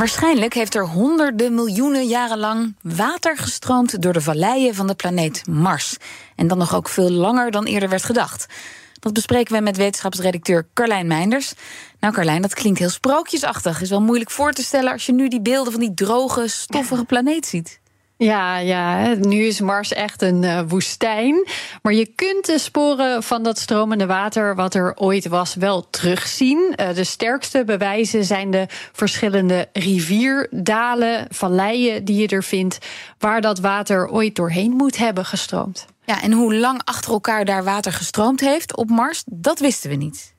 Waarschijnlijk heeft er honderden miljoenen jaren lang water gestroomd door de valleien van de planeet Mars. En dan nog ook veel langer dan eerder werd gedacht. Dat bespreken we met wetenschapsredacteur Carlijn Meinders. Nou, Carlijn, dat klinkt heel sprookjesachtig. Is wel moeilijk voor te stellen als je nu die beelden van die droge, stoffige planeet ziet. Ja, ja, nu is Mars echt een uh, woestijn. Maar je kunt de sporen van dat stromende water, wat er ooit was, wel terugzien. Uh, de sterkste bewijzen zijn de verschillende rivierdalen, valleien die je er vindt, waar dat water ooit doorheen moet hebben gestroomd. Ja, en hoe lang achter elkaar daar water gestroomd heeft op Mars, dat wisten we niet.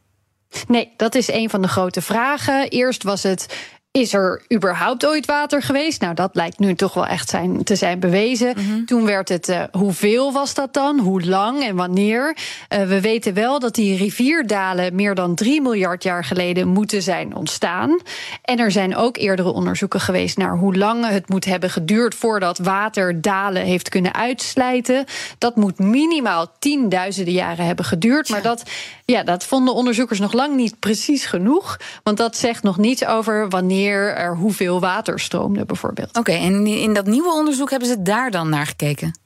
Nee, dat is een van de grote vragen. Eerst was het is er überhaupt ooit water geweest? Nou, dat lijkt nu toch wel echt zijn, te zijn bewezen. Mhm. Toen werd het, uh, hoeveel was dat dan? Hoe lang en wanneer? Uh, we weten wel dat die rivierdalen meer dan 3 miljard jaar geleden moeten zijn ontstaan. En er zijn ook eerdere onderzoeken geweest naar hoe lang het moet hebben geduurd voordat water dalen heeft kunnen uitslijten. Dat moet minimaal tienduizenden jaren hebben geduurd. Maar dat, ja, dat vonden onderzoekers nog lang niet precies genoeg. Want dat zegt nog niets over wanneer er hoeveel water stroomde, bijvoorbeeld. Oké, en in dat nieuwe onderzoek hebben ze daar dan naar gekeken?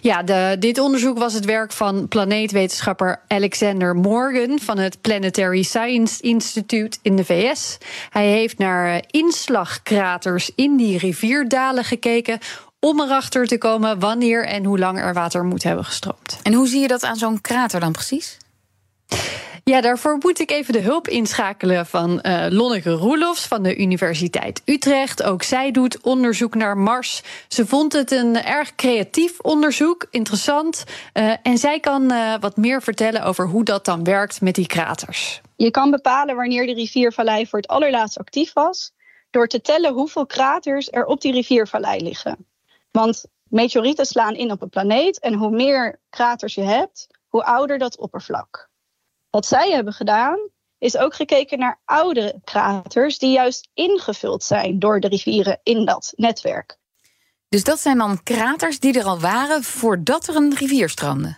Ja, de, dit onderzoek was het werk van planeetwetenschapper Alexander Morgan van het Planetary Science Institute in de VS. Hij heeft naar inslagkraters in die rivierdalen gekeken om erachter te komen wanneer en hoe lang er water moet hebben gestroomd. En hoe zie je dat aan zo'n krater dan precies? Ja, daarvoor moet ik even de hulp inschakelen van uh, Lonneke Roelofs van de Universiteit Utrecht. Ook zij doet onderzoek naar Mars. Ze vond het een erg creatief onderzoek, interessant. Uh, en zij kan uh, wat meer vertellen over hoe dat dan werkt met die kraters. Je kan bepalen wanneer de riviervallei voor het allerlaatst actief was, door te tellen hoeveel kraters er op die riviervallei liggen. Want meteorieten slaan in op een planeet en hoe meer kraters je hebt, hoe ouder dat oppervlak. Wat zij hebben gedaan, is ook gekeken naar oude kraters die juist ingevuld zijn door de rivieren in dat netwerk. Dus dat zijn dan kraters die er al waren voordat er een rivier stroomde?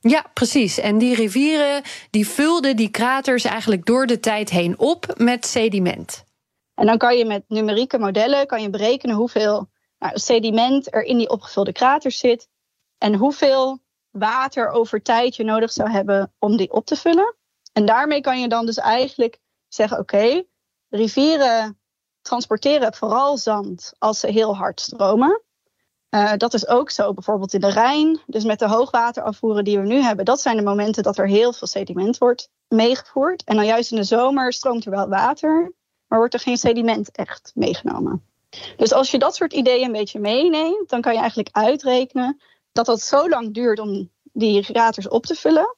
Ja, precies. En die rivieren die vulden die kraters eigenlijk door de tijd heen op met sediment. En dan kan je met numerieke modellen kan je berekenen hoeveel nou, sediment er in die opgevulde kraters zit en hoeveel water over tijd je nodig zou hebben om die op te vullen. En daarmee kan je dan dus eigenlijk zeggen: oké, rivieren transporteren vooral zand als ze heel hard stromen. Uh, dat is ook zo bijvoorbeeld in de Rijn. Dus met de hoogwaterafvoeren die we nu hebben, dat zijn de momenten dat er heel veel sediment wordt meegevoerd. En dan juist in de zomer stroomt er wel water, maar wordt er geen sediment echt meegenomen. Dus als je dat soort ideeën een beetje meeneemt, dan kan je eigenlijk uitrekenen dat het zo lang duurt om die kraters op te vullen.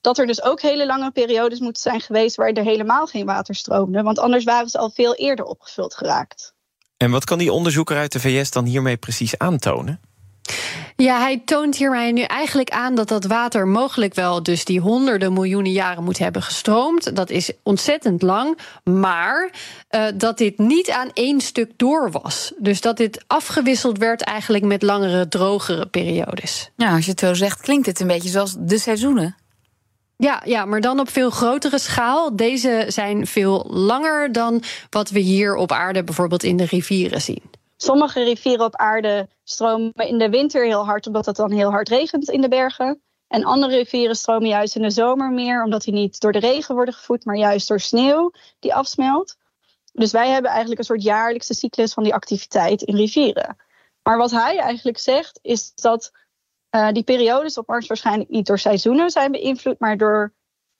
Dat er dus ook hele lange periodes moeten zijn geweest waar er helemaal geen water stroomde. Want anders waren ze al veel eerder opgevuld geraakt. En wat kan die onderzoeker uit de VS dan hiermee precies aantonen? Ja, hij toont hiermee nu eigenlijk aan dat dat water mogelijk wel dus die honderden miljoenen jaren moet hebben gestroomd. Dat is ontzettend lang, maar uh, dat dit niet aan één stuk door was. Dus dat dit afgewisseld werd eigenlijk met langere, drogere periodes. Ja, als je het zo zegt, klinkt het een beetje zoals de seizoenen. Ja, ja, maar dan op veel grotere schaal. Deze zijn veel langer dan wat we hier op aarde bijvoorbeeld in de rivieren zien. Sommige rivieren op aarde stromen in de winter heel hard, omdat het dan heel hard regent in de bergen. En andere rivieren stromen juist in de zomer meer, omdat die niet door de regen worden gevoed, maar juist door sneeuw die afsmelt. Dus wij hebben eigenlijk een soort jaarlijkse cyclus van die activiteit in rivieren. Maar wat hij eigenlijk zegt, is dat uh, die periodes op Mars waarschijnlijk niet door seizoenen zijn beïnvloed, maar door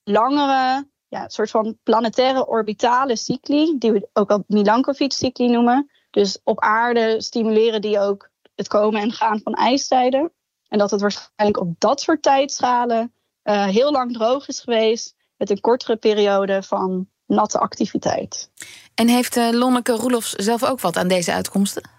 langere, ja, soort van planetaire orbitale cycli, die we ook al Milankovitch-cycli noemen. Dus op aarde stimuleren die ook het komen en gaan van ijstijden. En dat het waarschijnlijk op dat soort tijdschalen uh, heel lang droog is geweest, met een kortere periode van natte activiteit. En heeft uh, Lonneke Roelofs zelf ook wat aan deze uitkomsten?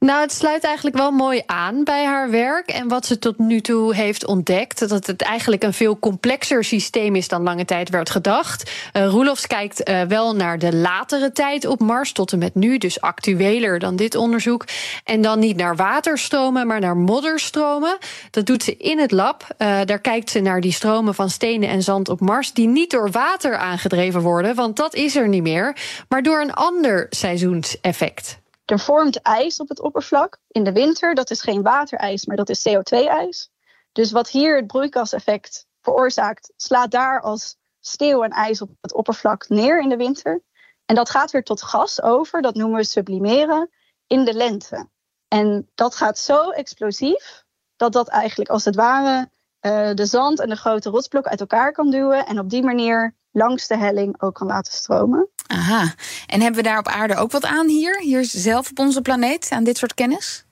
Nou, het sluit eigenlijk wel mooi aan bij haar werk. En wat ze tot nu toe heeft ontdekt, dat het eigenlijk een veel complexer systeem is dan lange tijd werd gedacht. Uh, Roelofs kijkt uh, wel naar de latere tijd op Mars tot en met nu, dus actueler dan dit onderzoek. En dan niet naar waterstromen, maar naar modderstromen. Dat doet ze in het lab. Uh, daar kijkt ze naar die stromen van stenen en zand op Mars, die niet door water aangedreven worden, want dat is er niet meer, maar door een ander seizoenseffect. Er vormt ijs op het oppervlak in de winter. Dat is geen waterijs, maar dat is CO2-ijs. Dus wat hier het broeikaseffect veroorzaakt, slaat daar als sneeuw en ijs op het oppervlak neer in de winter. En dat gaat weer tot gas over, dat noemen we sublimeren, in de lente. En dat gaat zo explosief dat dat eigenlijk als het ware uh, de zand en de grote rotsblok uit elkaar kan duwen. En op die manier langs de helling ook kan laten stromen. Aha. En hebben we daar op aarde ook wat aan hier? Hier zelf op onze planeet, aan dit soort kennis?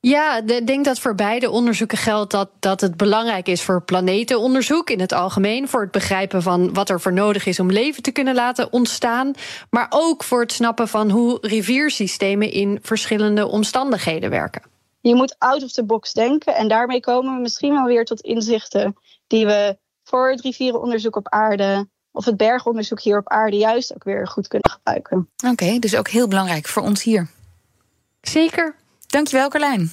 Ja, ik denk dat voor beide onderzoeken geldt dat, dat het belangrijk is voor planetenonderzoek in het algemeen. Voor het begrijpen van wat er voor nodig is om leven te kunnen laten ontstaan. Maar ook voor het snappen van hoe riviersystemen in verschillende omstandigheden werken. Je moet out of the box denken. En daarmee komen we misschien wel weer tot inzichten die we voor het rivierenonderzoek op aarde of het bergonderzoek hier op aarde juist ook weer goed kunnen gebruiken. Oké, dus ook heel belangrijk voor ons hier. Zeker. Dankjewel, Carlijn.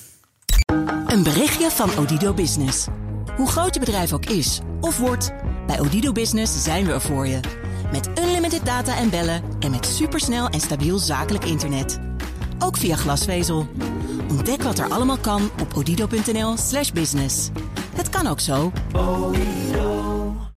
Een berichtje van Odido Business. Hoe groot je bedrijf ook is of wordt, bij Odido Business zijn we er voor je. Met unlimited data en bellen en met supersnel en stabiel zakelijk internet. Ook via glasvezel. Ontdek wat er allemaal kan op odido.nl/slash business. Het kan ook zo.